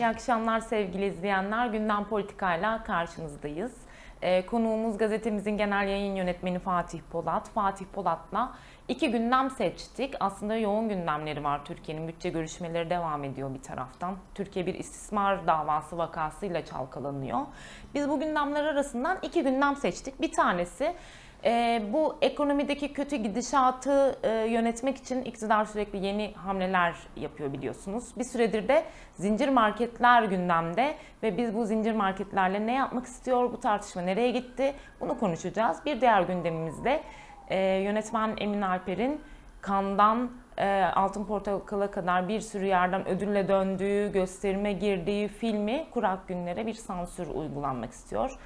İyi akşamlar sevgili izleyenler. Gündem Politika'yla karşınızdayız. Ee, konuğumuz gazetemizin genel yayın yönetmeni Fatih Polat. Fatih Polat'la iki gündem seçtik. Aslında yoğun gündemleri var Türkiye'nin. Bütçe görüşmeleri devam ediyor bir taraftan. Türkiye bir istismar davası vakasıyla çalkalanıyor. Biz bu gündemler arasından iki gündem seçtik. Bir tanesi e, bu ekonomideki kötü gidişatı e, yönetmek için iktidar sürekli yeni hamleler yapıyor biliyorsunuz. Bir süredir de zincir marketler gündemde ve biz bu zincir marketlerle ne yapmak istiyor, bu tartışma nereye gitti bunu konuşacağız. Bir diğer gündemimizde e, yönetmen Emin Alper'in kandan e, Altın Portakal'a kadar bir sürü yerden ödülle döndüğü, gösterime girdiği filmi Kurak Günler'e bir sansür uygulanmak istiyor.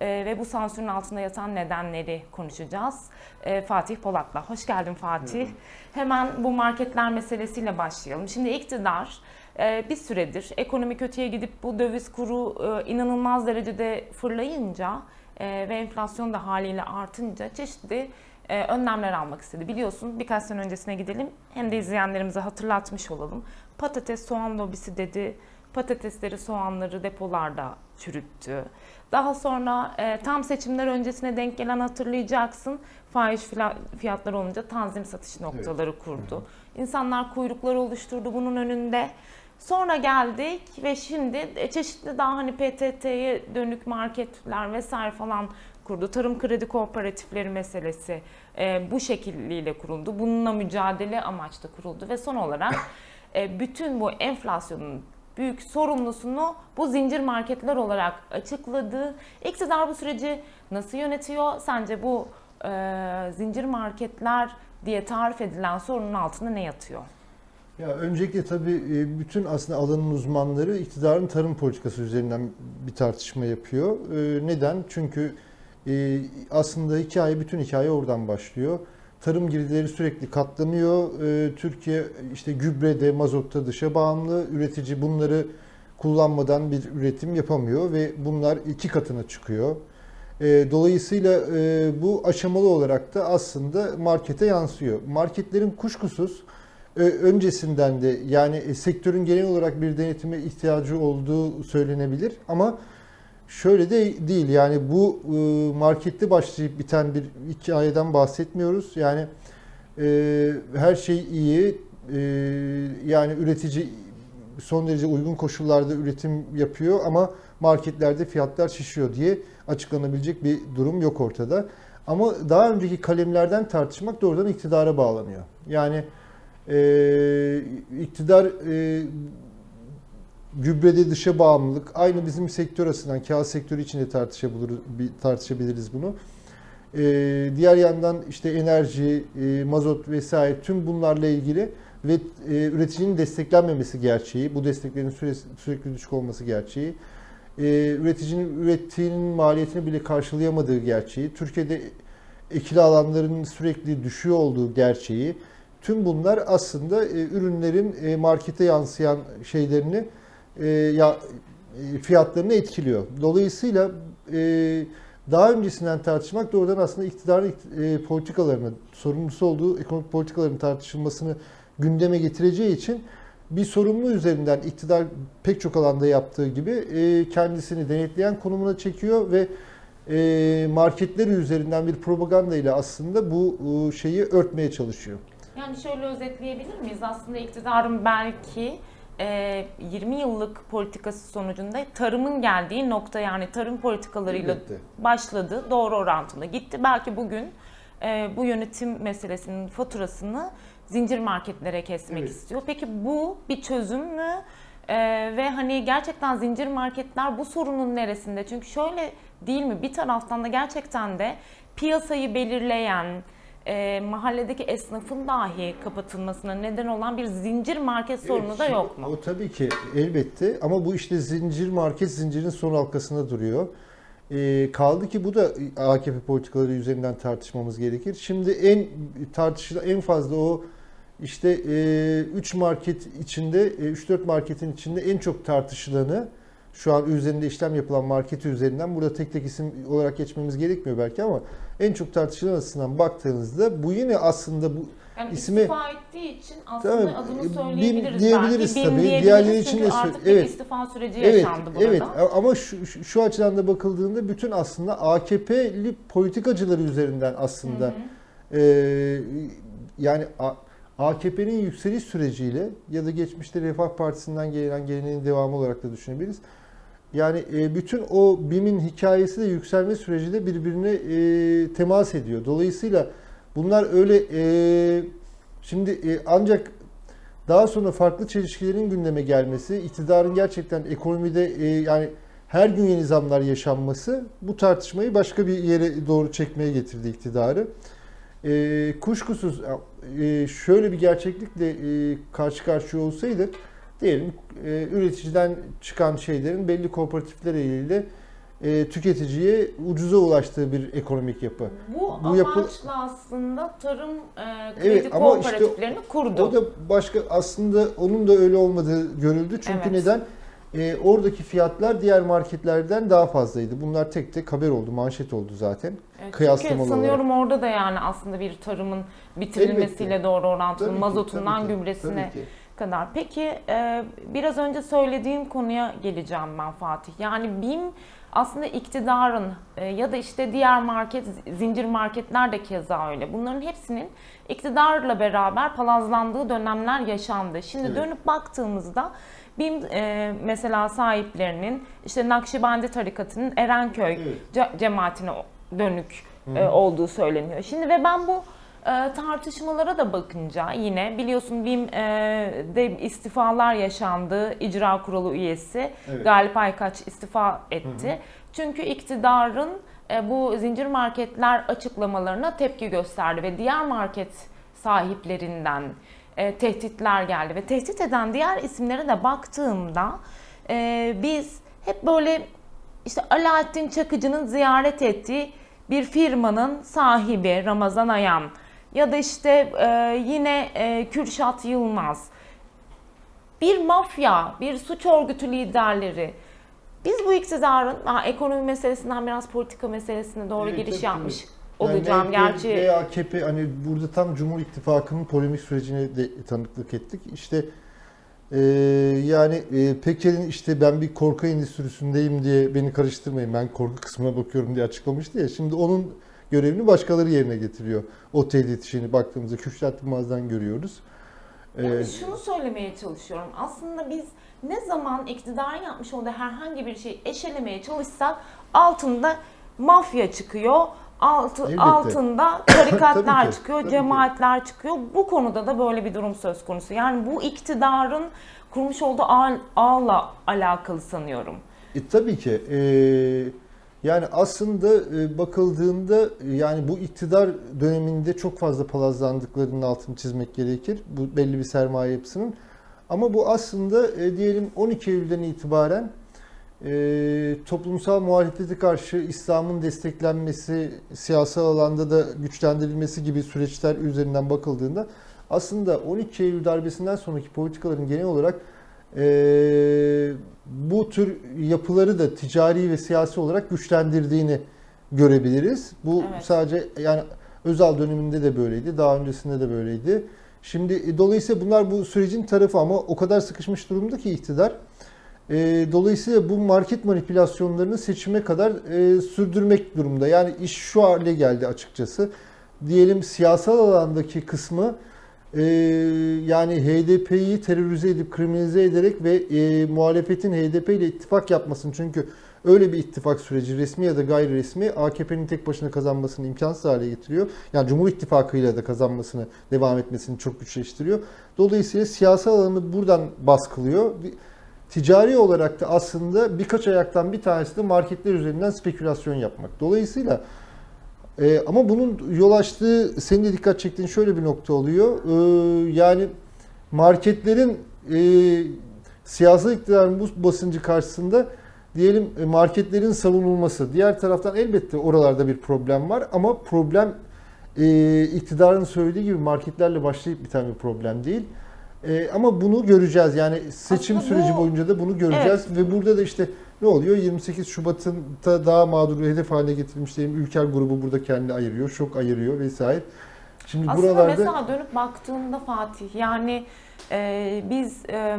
Ee, ve bu sansürün altında yatan nedenleri konuşacağız. Ee, Fatih Polat'la. Hoş geldin Fatih. Hemen bu marketler meselesiyle başlayalım. Şimdi iktidar e, bir süredir ekonomi kötüye gidip bu döviz kuru e, inanılmaz derecede fırlayınca e, ve enflasyon da haliyle artınca çeşitli e, önlemler almak istedi. Biliyorsun birkaç sene öncesine gidelim hem de izleyenlerimize hatırlatmış olalım. Patates soğan lobisi dedi. Patatesleri, soğanları depolarda çürüttü. Daha sonra e, tam seçimler öncesine denk gelen hatırlayacaksın. Fahiş fiyatlar olunca tanzim satış noktaları kurdu. İnsanlar kuyruklar oluşturdu bunun önünde. Sonra geldik ve şimdi e, çeşitli daha hani PTT'ye dönük marketler vesaire falan kurdu. Tarım kredi kooperatifleri meselesi e, bu şekliyle kuruldu. Bununla mücadele amaçlı kuruldu ve son olarak e, bütün bu enflasyonun büyük sorumlusunu bu zincir marketler olarak açıkladı. İktidar bu süreci nasıl yönetiyor? Sence bu e, zincir marketler diye tarif edilen sorunun altında ne yatıyor? Ya öncelikle tabii e, bütün aslında alanın uzmanları iktidarın tarım politikası üzerinden bir tartışma yapıyor. E, Neden? Çünkü e, aslında hikaye, bütün hikaye oradan başlıyor. Tarım girdileri sürekli katlanıyor. E, Türkiye işte gübrede, mazotta dışa bağımlı. Üretici bunları kullanmadan bir üretim yapamıyor ve bunlar iki katına çıkıyor. E, Dolayısıyla e, bu aşamalı olarak da aslında markete yansıyor. Marketlerin kuşkusuz Ö- öncesinden de yani e, sektörün genel olarak bir denetime ihtiyacı olduğu söylenebilir ama şöyle de değil yani bu e, markette başlayıp biten bir hikayeden bahsetmiyoruz. Yani e, her şey iyi e, yani üretici son derece uygun koşullarda üretim yapıyor ama marketlerde fiyatlar şişiyor diye açıklanabilecek bir durum yok ortada. Ama daha önceki kalemlerden tartışmak doğrudan iktidara bağlanıyor. Yani ee, iktidar e, gübrede dışa bağımlılık aynı bizim sektör açısından kağıt sektörü tartışabiliriz, bir- tartışabiliriz bunu. Ee, diğer yandan işte enerji, e, mazot vesaire tüm bunlarla ilgili ve e, üreticinin desteklenmemesi gerçeği, bu desteklerin sürekli düşük olması gerçeği, e, üreticinin ürettiğinin maliyetini bile karşılayamadığı gerçeği, Türkiye'de ekili alanların sürekli düşüyor olduğu gerçeği, Tüm bunlar aslında ürünlerin markete yansıyan şeylerini e, ya e, fiyatlarını etkiliyor. Dolayısıyla e, daha öncesinden tartışmak doğrudan aslında iktidarın e, politikalarını, sorumlusu olduğu ekonomik politikaların tartışılmasını gündeme getireceği için bir sorumlu üzerinden iktidar pek çok alanda yaptığı gibi e, kendisini denetleyen konumuna çekiyor ve e, marketleri üzerinden bir propaganda ile aslında bu e, şeyi örtmeye çalışıyor. Yani şöyle özetleyebilir miyiz? Aslında iktidarın belki e, 20 yıllık politikası sonucunda tarımın geldiği nokta yani tarım politikalarıyla Elbette. başladı. Doğru orantılı gitti. Belki bugün e, bu yönetim meselesinin faturasını zincir marketlere kesmek Evet. istiyor. Peki bu bir çözüm mü? E, ve hani gerçekten zincir marketler bu sorunun neresinde? Çünkü şöyle değil mi? Bir taraftan da gerçekten de piyasayı belirleyen, e, mahalledeki esnafın dahi kapatılmasına neden olan bir zincir market sorunu Evet, da şimdi yok mu? O tabii ki elbette ama bu işte zincir market zincirin son halkasında duruyor. Ee, kaldı ki bu da AKP politikaları üzerinden tartışmamız gerekir. Şimdi en tartışılan en fazla o işte 3 market içinde 3-4 marketin içinde en çok tartışılanı şu an üzerinde işlem yapılan marketi üzerinden burada tek tek isim olarak geçmemiz gerekmiyor belki ama en çok tartışılan açısından baktığınızda bu yine aslında bu Yani ismi istifa ettiği için aslında Tabii, adını BİM söyleyebiliriz diyebiliriz belki. BİM tabii. diyebiliriz Diğerleri için de artık evet. bir istifa süreci Evet, yaşandı burada. evet ama şu, şu, açıdan da bakıldığında bütün aslında AKP'li politikacıları üzerinden aslında Hı hı. e, yani AKP'nin yükseliş süreciyle ya da geçmişte Refah Partisi'nden gelen geleneğin devamı olarak da düşünebiliriz. Yani e, bütün o BİM'in hikayesi de yükselme süreciyle birbirine e, temas ediyor. Dolayısıyla bunlar öyle e, şimdi ancak daha sonra farklı çelişkilerin gündeme gelmesi, iktidarın gerçekten ekonomide yani her gün yeni zamlar yaşanması bu tartışmayı başka bir yere doğru çekmeye getirdi iktidarı. Kuşkusuz şöyle bir gerçeklikle e, karşı karşıya olsaydık diyelim e, üreticiden çıkan şeylerin belli kooperatifler eliyle e, tüketiciye ucuza ulaştığı bir ekonomik yapı. Bu, Bu amaçla yapı- aslında tarım e, kredi Evet, ama işte kooperatiflerini kurdu. O da başka aslında onun da öyle olmadığı görüldü. Çünkü Evet. neden? E, oradaki fiyatlar diğer marketlerden daha fazlaydı. Bunlar tek tek haber oldu, manşet oldu zaten. Evet, kıyaslamalı Çünkü sanıyorum orada da yani aslında bir tarımın bitirilmesiyle Elbette. doğru orantılı Tabii ki, mazotundan tabii ki, gübresine tabii ki. Kadar. Peki e, biraz önce söylediğim konuya geleceğim ben Fatih. Yani BİM aslında iktidarın e, ya da işte diğer market, zincir marketler de keza öyle. Bunların hepsinin iktidarla beraber palazlandığı dönemler yaşandı. Şimdi Evet. dönüp baktığımızda BİM e, mesela sahiplerinin işte Nakşibendi tarikatının Erenköy Evet. ce- cemaatine dönük e, olduğu söyleniyor. Şimdi ve ben bu e, tartışmalara da bakınca yine biliyorsun BİM e, istifalar yaşandı. İcra kurulu üyesi Evet. Galip Aykaç istifa etti. Çünkü iktidarın e, bu zincir marketler açıklamalarına tepki gösterdi ve diğer market sahiplerinden e, tehditler geldi ve tehdit eden diğer isimlere de baktığımda e, biz hep böyle işte Alaaddin Çakıcı'nın ziyaret ettiği bir firmanın sahibi Ramazan Ayan ya da işte e, yine e, Kürşat Yılmaz bir mafya, bir suç örgütü liderleri biz bu iktidarın ha, ekonomi meselesinden biraz politika meselesine doğru Evet, giriş tabii, yapmış olacağım MHP gerçi. Ve AKP hani burada tam Cumhur İttifakı'nın polemik sürecine de tanıklık ettik. İşte e, yani e, Peker'in işte ben bir korku endüstrisindeyim diye beni karıştırmayın ben korku kısmına bakıyorum diye açıklamıştı ya. Şimdi onun görevini başkaları yerine getiriyor. O tehdit işini baktığımızda Kürşat Yılmaz'dan görüyoruz. Yani şunu söylemeye çalışıyorum. Aslında biz ne zaman iktidarın yapmış olduğu herhangi bir şeyi eşelemeye çalışsak altında mafya çıkıyor. Altı, Elbette. altında tarikatlar ki, çıkıyor, tabii ki. cemaatler çıkıyor. Bu konuda da böyle bir durum söz konusu. Yani bu iktidarın kurmuş olduğu ağ, ağla alakalı sanıyorum. E, tabii ki. E, yani aslında e, bakıldığında e, yani bu iktidar döneminde çok fazla palazlandıklarının altını çizmek gerekir. Bu belli bir sermaye yapısının. Ama bu aslında e, diyelim 12 Eylül'den itibaren toplumsal muhalefete karşı İslam'ın desteklenmesi, siyasal alanda da güçlendirilmesi gibi süreçler üzerinden bakıldığında aslında 12 Eylül darbesinden sonraki politikaların genel olarak e, bu tür yapıları da ticari ve siyasi olarak güçlendirdiğini görebiliriz. Bu Evet. sadece yani Özal döneminde de böyleydi, daha öncesinde de böyleydi. Şimdi e, dolayısıyla bunlar bu sürecin tarafı ama o kadar sıkışmış durumda ki iktidar. E, dolayısıyla bu market manipülasyonlarını seçime kadar e, sürdürmek durumda. Yani iş şu hale geldi açıkçası. Diyelim siyasal alandaki kısmı e, yani HDP'yi terörize edip kriminalize ederek ve e, muhalefetin HDP ile ittifak yapmasını çünkü öyle bir ittifak süreci resmi ya da gayri resmi AKP'nin tek başına kazanmasını imkansız hale getiriyor. Yani Cumhur İttifakı ile de kazanmasını devam etmesini çok güçleştiriyor. Dolayısıyla siyasal alanı buradan baskılıyor. Ticari olarak da aslında birkaç ayaktan bir tanesi de marketler üzerinden spekülasyon yapmak. Dolayısıyla e, ama bunun yol açtığı, senin de dikkat çektiğin şöyle bir nokta oluyor. E, yani marketlerin e, siyasal iktidarın bu basıncı karşısında diyelim e, marketlerin savunulması. Diğer taraftan elbette oralarda bir problem var ama problem e, iktidarın söylediği gibi marketlerle başlayıp biten bir problem değil. E, ama bunu göreceğiz. Yani seçim Aslında bu- süreci boyunca da bunu göreceğiz ve burada da işte ne oluyor? 28 Şubat'ın da daha mağduru hedef haline getirilmiş diyelim Ülker grubu burada kendini ayırıyor, şok ayırıyor vesaire. Şimdi Aslında buralarda mesela dönüp baktığında Fatih yani e, biz e,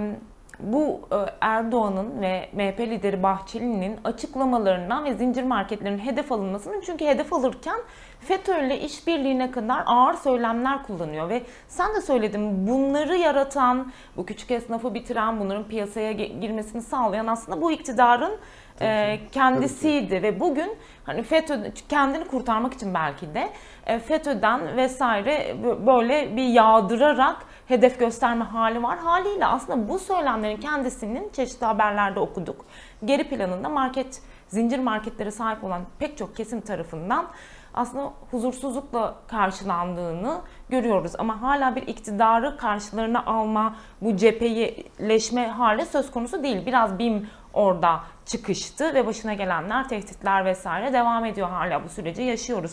bu e, Erdoğan'ın ve MHP lideri Bahçeli'nin açıklamalarından ve zincir marketlerin hedef alınmasının çünkü hedef alırken FETÖ ile işbirliğine kadar ağır söylemler kullanıyor ve sen de söyledin bunları yaratan, bu küçük esnafı bitiren, bunların piyasaya girmesini sağlayan aslında bu iktidarın e, kendisiydi ve bugün hani FETÖ kendini kurtarmak için belki de e, FETÖ'den vesaire bö- böyle bir yağdırarak hedef gösterme hali var. Haliyle aslında bu söylemlerin kendisinin çeşitli haberlerde okuduk. Geri planında market zincir marketlere sahip olan pek çok kesim tarafından aslında huzursuzlukla karşılandığını görüyoruz. Ama hala bir iktidarı karşılarına alma, bu cepheleşme hali söz konusu değil. Biraz BİM orada çıkıştı ve başına gelenler, tehditler vesaire devam ediyor hala bu süreci yaşıyoruz.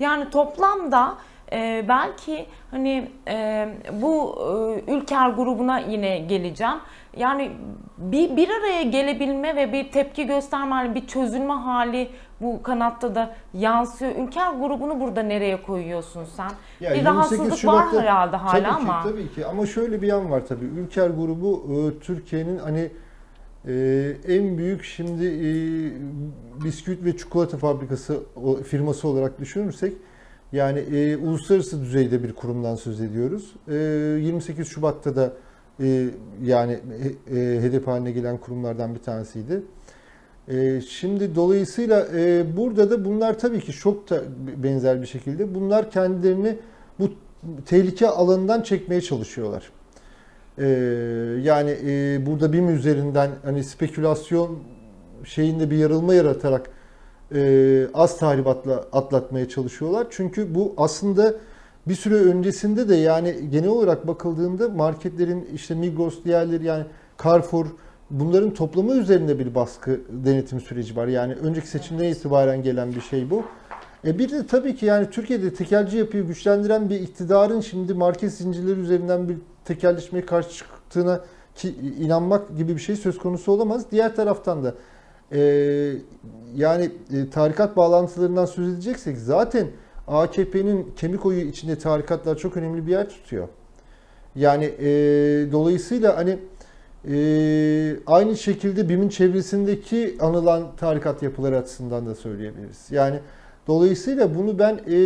Yani toplamda e, belki hani e, bu e, Ülker grubuna yine geleceğim. Yani bir, bir araya gelebilme ve bir tepki gösterme hali, bir çözülme hali bu kanatta da yansıyor. Ülker grubunu burada nereye koyuyorsun sen? Ya bir 28 rahatsızlık var Şubat'ta- herhalde hala tabii ama. Ki, tabii ki ama şöyle bir yan var tabii. Ülker grubu e, Türkiye'nin hani e, en büyük şimdi e, bisküvit ve çikolata fabrikası o, firması olarak düşünürsek yani e, uluslararası düzeyde bir kurumdan söz ediyoruz. E, 28 Şubat'ta da e, yani e, hedef haline gelen kurumlardan bir tanesiydi. E, şimdi dolayısıyla e, burada da bunlar tabii ki çok da benzer bir şekilde bunlar kendilerini bu tehlike alanından çekmeye çalışıyorlar. E, yani e, burada BİM üzerinden hani spekülasyon şeyinde bir yarılma yaratarak e, az tahribatla atlatmaya çalışıyorlar. Çünkü bu aslında bir süre öncesinde de yani genel olarak bakıldığında marketlerin işte Migros diğerleri yani Carrefour bunların toplamı üzerinde bir baskı denetim süreci var. Yani önceki seçimden itibaren gelen bir şey bu. E bir de tabii ki yani Türkiye'de tekelci yapıyı güçlendiren bir iktidarın şimdi market zincirleri üzerinden bir tekelleşmeye karşı çıktığına ki inanmak gibi bir şey söz konusu olamaz. Diğer taraftan da e, yani e, tarikat bağlantılarından söz edeceksek zaten AKP'nin kemik oyu içinde tarikatlar çok önemli bir yer tutuyor. Yani e, dolayısıyla hani e, aynı şekilde BİM'in çevresindeki anılan tarikat yapıları açısından da söyleyebiliriz. Yani dolayısıyla bunu ben e,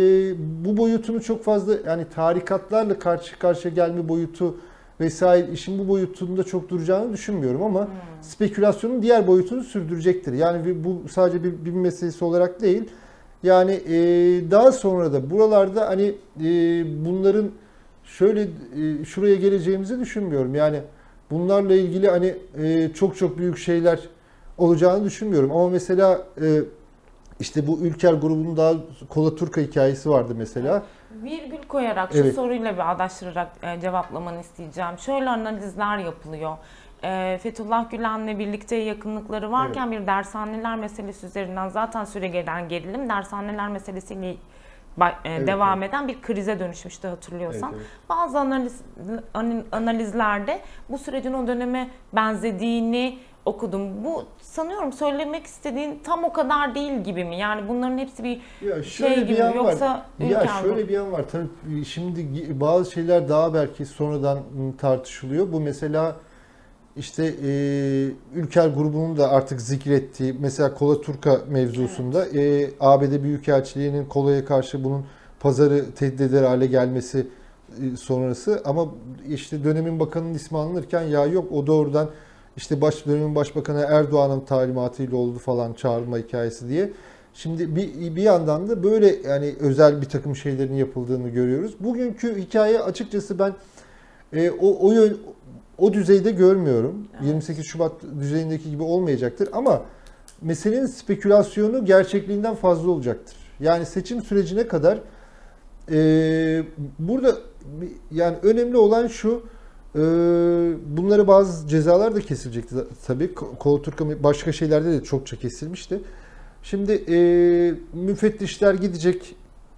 bu boyutunu çok fazla yani tarikatlarla karşı karşıya gelme boyutu vesaire işin bu boyutunda çok duracağını düşünmüyorum ama spekülasyonun diğer boyutunu sürdürecektir. Yani bu sadece bir, bir meselesi olarak değil. Yani e, daha sonra da buralarda hani e, bunların şöyle e, şuraya geleceğimizi düşünmüyorum. Yani bunlarla ilgili hani e, çok çok büyük şeyler olacağını düşünmüyorum. Ama mesela e, işte bu Ülker grubunun daha Kola Turka hikayesi vardı mesela. Virgül koyarak şu Evet. soruyla bağdaştırarak e, cevaplamanı isteyeceğim. Şöyle analizler yapılıyor. E, Fethullah Gülen'le birlikte yakınlıkları varken bir dershaneler meselesi üzerinden zaten süre gelen gerilim dershaneler meselesiyle ba- e, devam eden bir krize dönüşmüştü hatırlıyorsan. Evet, Bazı analiz, an- analizlerde bu sürecin o döneme benzediğini okudum. Bu sanıyorum söylemek istediğin tam o kadar değil gibi mi? Yani bunların hepsi bir Ya şey gibi mi? yoksa Ya ülke şöyle bir yan var. Tabii şimdi bazı şeyler daha belki sonradan tartışılıyor. Bu mesela işte e, Ülker grubunun da artık zikrettiği mesela Kola Turka mevzusunda e, ABD Büyükelçiliği'nin Kola'ya karşı bunun pazarı tehdit eder hale gelmesi e, sonrası ama işte dönemin bakanının ismi anılırken ya yok o doğrudan işte baş dönemin başbakanı Erdoğan'ın talimatıyla oldu falan çağrılma hikayesi diye. Şimdi bir, bir yandan da böyle yani özel bir takım şeylerin yapıldığını görüyoruz. Bugünkü hikaye açıkçası ben e, o, o, yön- o düzeyde görmüyorum. Evet. 28 Şubat düzeyindeki gibi olmayacaktır ama meselenin spekülasyonu gerçekliğinden fazla olacaktır. Yani seçim sürecine kadar e, burada yani önemli olan şu e, bunlara bazı cezalar da kesilecekti tabii. Ko- Kol Turka başka şeylerde de çokça kesilmişti. Şimdi e, müfettişler gidecek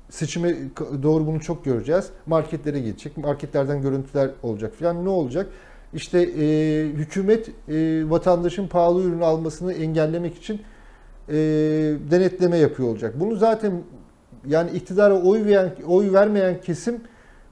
seçime doğru bunu çok göreceğiz. Marketlere gidecek. Marketlerden görüntüler olacak falan. Ne olacak? İşte e, hükümet e, vatandaşın pahalı ürün almasını engellemek için e, denetleme yapıyor olacak. Bunu zaten yani iktidara oy veren oy vermeyen kesim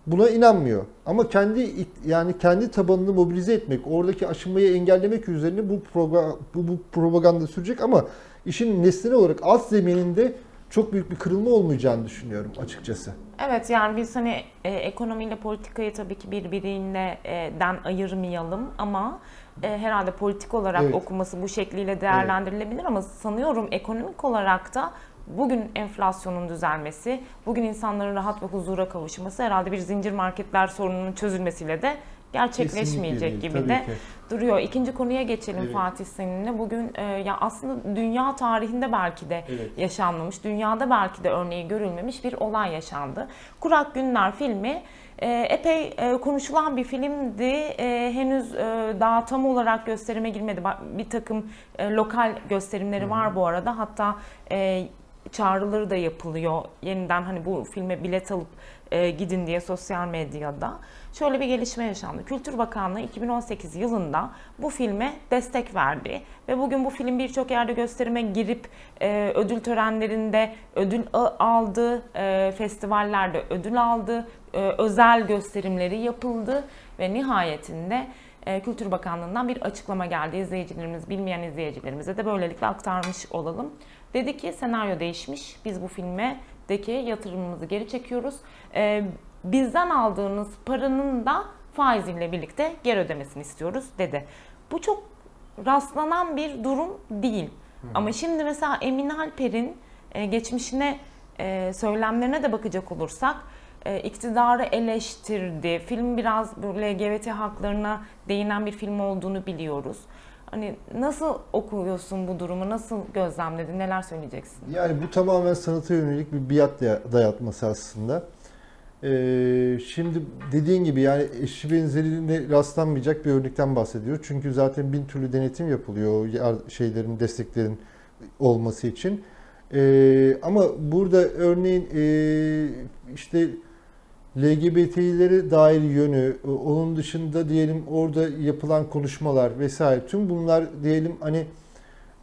buna inanmıyor. Ama kendi yani kendi tabanını mobilize etmek, oradaki aşınmayı engellemek üzerine bu, proga- bu, bu propaganda sürecek ama işin nesnel olarak alt zemininde çok büyük bir kırılma olmayacağını düşünüyorum açıkçası. Evet yani biz hani e, ekonomiyle politikayı tabii ki birbirinden ayırmayalım ama e, herhalde politik olarak Evet. okuması bu şekliyle değerlendirilebilir ama sanıyorum ekonomik olarak da bugün enflasyonun düzelmesi, bugün insanların rahat ve huzura kavuşması herhalde bir zincir marketler sorununun çözülmesiyle de gerçekleşmeyecek Kesinlikle gibi değil, de ki. duruyor. İkinci konuya geçelim Evet. Fatih seninle. Bugün e, ya aslında dünya tarihinde belki de Evet. yaşanmamış, dünyada belki de örneği görülmemiş bir olay yaşandı. Kurak Günler filmi e, epey e, konuşulan bir filmdi. E, henüz e, daha tam olarak gösterime girmedi. Bir takım e, lokal gösterimleri var bu arada. Hatta e, çağrıları da yapılıyor. Yeniden hani bu filme bilet alıp e, gidin diye sosyal medyada. Şöyle bir gelişme yaşandı. Kültür Bakanlığı 2018 yılında bu filme destek verdi ve bugün bu film birçok yerde gösterime girip e, ödül törenlerinde ödül aldı, e, festivallerde ödül aldı, e, özel gösterimleri yapıldı ve nihayetinde e, Kültür Bakanlığı'ndan bir açıklama geldi. İzleyicilerimiz, bilmeyen izleyicilerimize de böylelikle aktarmış olalım. Dedi ki senaryo değişmiş. Biz bu filmedeki yatırımımızı geri çekiyoruz. Ee, bizden aldığınız paranın da faiziyle birlikte geri ödemesini istiyoruz dedi. Bu çok rastlanan bir durum değil. Ama şimdi mesela Emine Alper'in e, geçmişine, e, söylemlerine de bakacak olursak e, iktidarı eleştirdi. Film biraz bu LGBT haklarına değinen bir film olduğunu biliyoruz. Hani nasıl okuyorsun bu durumu? Nasıl gözlemledin? Neler söyleyeceksin? Yani bu tamamen sanata yönelik bir biat daya- dayatması aslında. Ee, şimdi dediğin gibi yani eşi benzerine rastlanmayacak bir örnekten bahsediyor. Çünkü zaten bin türlü denetim yapılıyor şeylerin, desteklerin olması için. Ee, ama burada örneğin e, işte LGBT'lere dair yönü, onun dışında diyelim orada yapılan konuşmalar vesaire tüm bunlar diyelim hani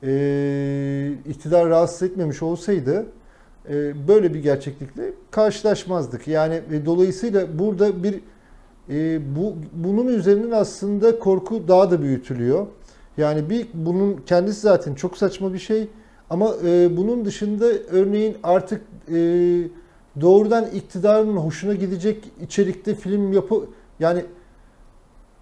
e, iktidar rahatsız etmemiş olsaydı e, böyle bir gerçeklikle karşılaşmazdık. Yani e, dolayısıyla burada bir e, bu bunun üzerinden aslında korku daha da büyütülüyor. Yani bir bunun kendisi zaten çok saçma bir şey ama e, bunun dışında örneğin artık e, doğrudan iktidarın hoşuna gidecek içerikte film yapı yani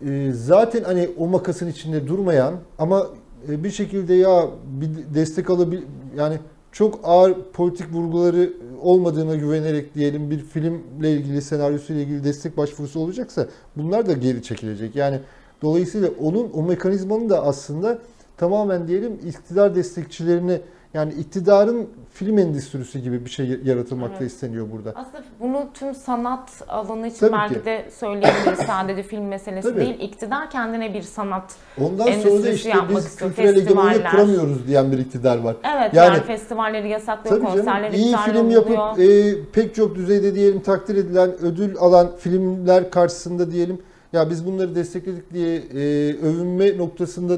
e, zaten hani o makasın içinde durmayan ama e, bir şekilde ya bir destek alabil yani çok ağır politik vurguları olmadığına güvenerek diyelim bir filmle ilgili senaryosuyla ilgili destek başvurusu olacaksa bunlar da geri çekilecek. Yani dolayısıyla onun o mekanizmanın da aslında tamamen diyelim iktidar destekçilerine yani iktidarın film endüstrisi gibi bir şey yaratılmakta Evet. isteniyor burada. Aslında bunu tüm sanat alanı için Tabii belki ki. de söyleyebiliriz. Sadece film meselesi Tabii. değil. İktidar kendine bir sanat. Ondan sonra da endüstrisi işte biz istiyor, kültürel festivaller. kuramıyoruz diyen bir iktidar var. Evet Yani- yani, festivalleri yasaklıyor, konserleri iyi iptal film oluyor. yapıp e, pek çok düzeyde diyelim takdir edilen ödül alan filmler karşısında diyelim ya biz bunları destekledik diye e, övünme noktasında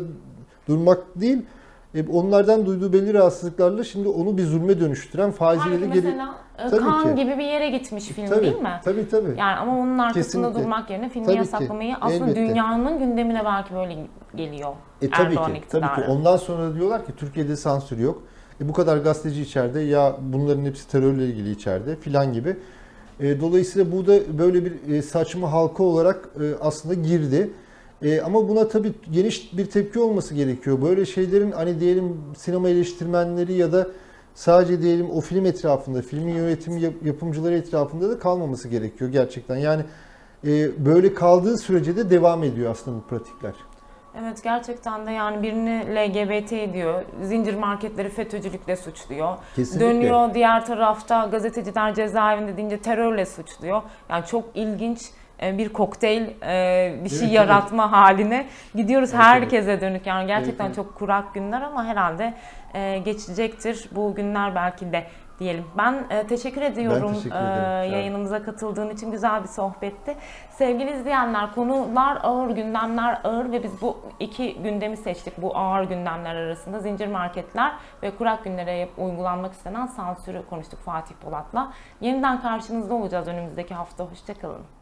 durmak değil e, onlardan duyduğu belli rahatsızlıklarla şimdi onu bir zulme dönüştüren Sanki geri mesela e, Tabii Cannes ki. gibi bir yere gitmiş film tabii, değil mi? Tabii tabii. Yani ama onun arkasında Kesinlikle. durmak yerine filmi Tabii ki. yasaklamayı aslında Elbette. dünyanın gündemine belki böyle geliyor. E tabii Erdoğan ki, tabii ki. Ondan sonra diyorlar ki Türkiye'de sansür yok. E bu kadar gazeteci içeride ya bunların hepsi terörle ilgili içeride filan gibi. E, dolayısıyla bu da böyle bir e, saçma halka olarak e, aslında girdi. E, ama buna tabii geniş bir tepki olması gerekiyor. Böyle şeylerin hani diyelim sinema eleştirmenleri ya da sadece diyelim o film etrafında, filmin yönetimi yap- yapımcıları etrafında da kalmaması gerekiyor gerçekten. Yani e, böyle kaldığı sürece de devam ediyor aslında bu pratikler. Evet gerçekten de yani birini LGBT diyor, zincir marketleri FETÖ'cülükle suçluyor. Kesinlikle. Dönüyor diğer tarafta gazeteciler cezaevinde deyince terörle suçluyor. Yani çok ilginç bir kokteyl e, bir şey Evet, yaratma haline gidiyoruz Evet, herkese dönük. Yani gerçekten Evet, evet. çok kurak günler ama herhalde e, geçecektir bu günler belki de diyelim. Ben e, teşekkür ediyorum teşekkür e, ederim. Yayınımıza katıldığın için güzel bir sohbetti. Sevgili izleyenler konular ağır, gündemler ağır ve biz bu iki gündemi seçtik. Bu ağır gündemler arasında zincir marketler ve kurak günlere uygulanmak istenen sansürü konuştuk Fatih Polat'la. Yeniden karşınızda olacağız önümüzdeki hafta. Hoşçakalın.